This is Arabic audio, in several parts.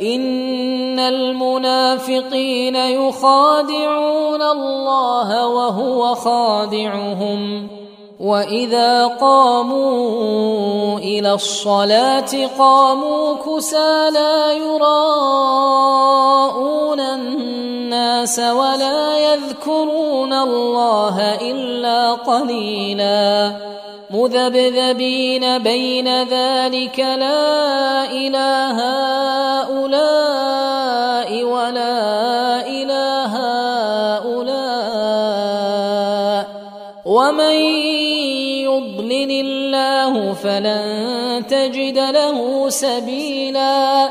إن المنافقين يخادعون الله وهو خادعهم وإذا قاموا إلى الصلاة قاموا كسى لا يراءون الناس ولا يذكرون الله إلا قليلا. مذبذبين بين ذلك لا إله هؤلاء ولا إله هؤلاء. ومن يضلل الله فلن تجد له سبيلا.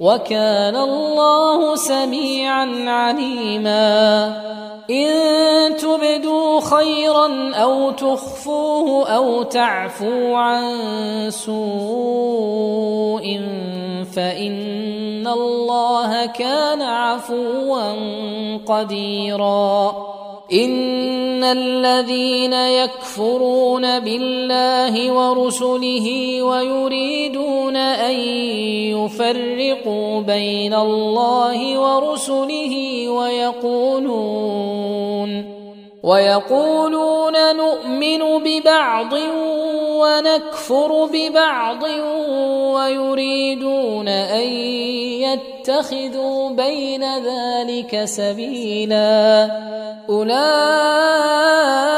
وكان الله سميعا عليما. إن تبدوا خيرا أو تخفوه أو تعفوا عن سوء فإن الله كان عفوا قديرا. إن الذين يكفرون بالله ورسله ويريدون يفرقوا بين الله ورسله ويقولون ويقولون نؤمن ببعض ونكفر ببعض ويريدون أن يتخذوا بين ذلك سبيلا أولئك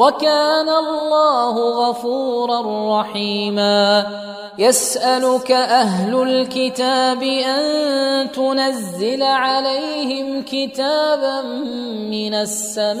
وكان الله غفورا رحيما. يسألك أهل الكتاب أن تنزل عليهم كتابا من السماء.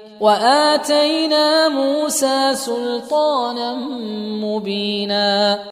وآتينا موسى سلطانا مبينا.